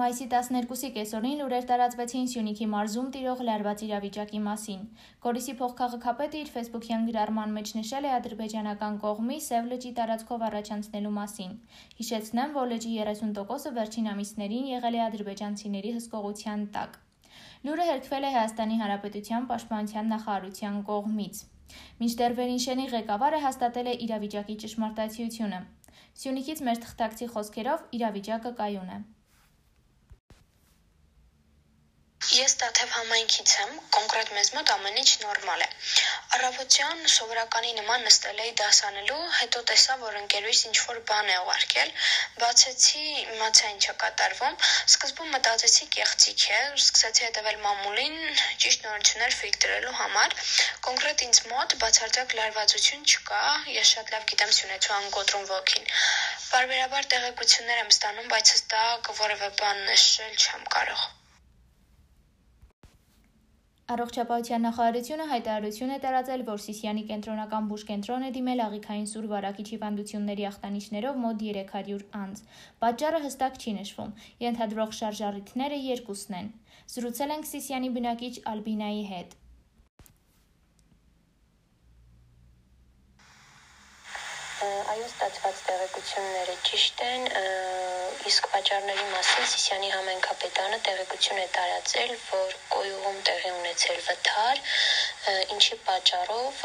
Մայիսի 12-ի կեսօրին լուրեր տարածվեցին Սյունիքի մարզում տիրող լարված իրավիճակի մասին։ Գորիսի փոխքաղաքապետը իր ֆեյսբուքյան գրառման մեջ նշել է ադրբեջանական կողմի Սև լճի տարածքով առաջանցնելու մասին։ Հիշեցնեմ, որ լճի 30%-ը վերջին ամիսներին եղել է ադրբեջանցիների հսկողության տակ։ Լուրը հերքվել է Հայաստանի Հանրապետության Պաշտպանության նախարարության կողմից։ Մինչդեռ Վերինշենի ղեկավարը հաստատել է իրավիճակի ճշմարտացիությունը։ Սյունիքից մեր թղթակցի խոսքերով իրավիճակը կայուն է։ Ես Տաթև համայնքից եմ, կոնկրետ մեզ մոտ ամեն ինչ նորմալ է։ Առավոտյան սովորականի նման նստել էի դասանելու, հետո տեսա, որ ընկերուհիս ինչ-որ բան է ուղարկել, բացեցի, իմացա ինչ է կատարվում, սկզբում մտածեցի կեղծիք է, սկսեցի հետևել մամուլին, ճիշտ նորություններ ֆիլտրելու համար։ Կոնկրետ ինձ մոտ բացարձակ լարվածություն չկա, ես շատ լավ գիտեմ Սյունեցու անկոտրում ոգին։ Բարբերաբար տեղեկություններ եմ ստանում, բայց հստակ որևէ բան նշել չեմ կարող։ Առողջապահության նախարարությունը հայտարարություն է տարածել, որ Սիսիանի կենտրոնական բուժկենտրոնը դիմել աղիքային սուր վարակիչ հիվանդությունների ախտանիշներով մոտ 300 անձ։ Պատճառը հստակ չի նշվում։ Ենթադրող շարժառիթները երկուսն են։ Զրուցել ենք Սիսիանի բնակիչ Ալբինայի հետ։ Այո, ստացված տեղեկությունները ճիշտ են, իսկ պատճառների մասին Սիսիանի համայնքապետանը տեղեկություն է տարածել, որ կոյուղում տեղի ունեցել վթար, ինչի պատճառով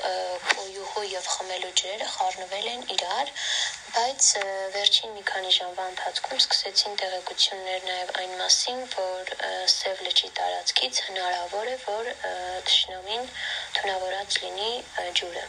կոյուղու եւ խմելու ջրերը խառնվել են իրար, բայց վերջին մի քանի ժամվա ընթացքում սկսեցին տեղեկություններ նաև այն մասին, որ Սև լճի տարածքից հնարավոր է, որ ճշնամին թունավորած լինի ջուրը։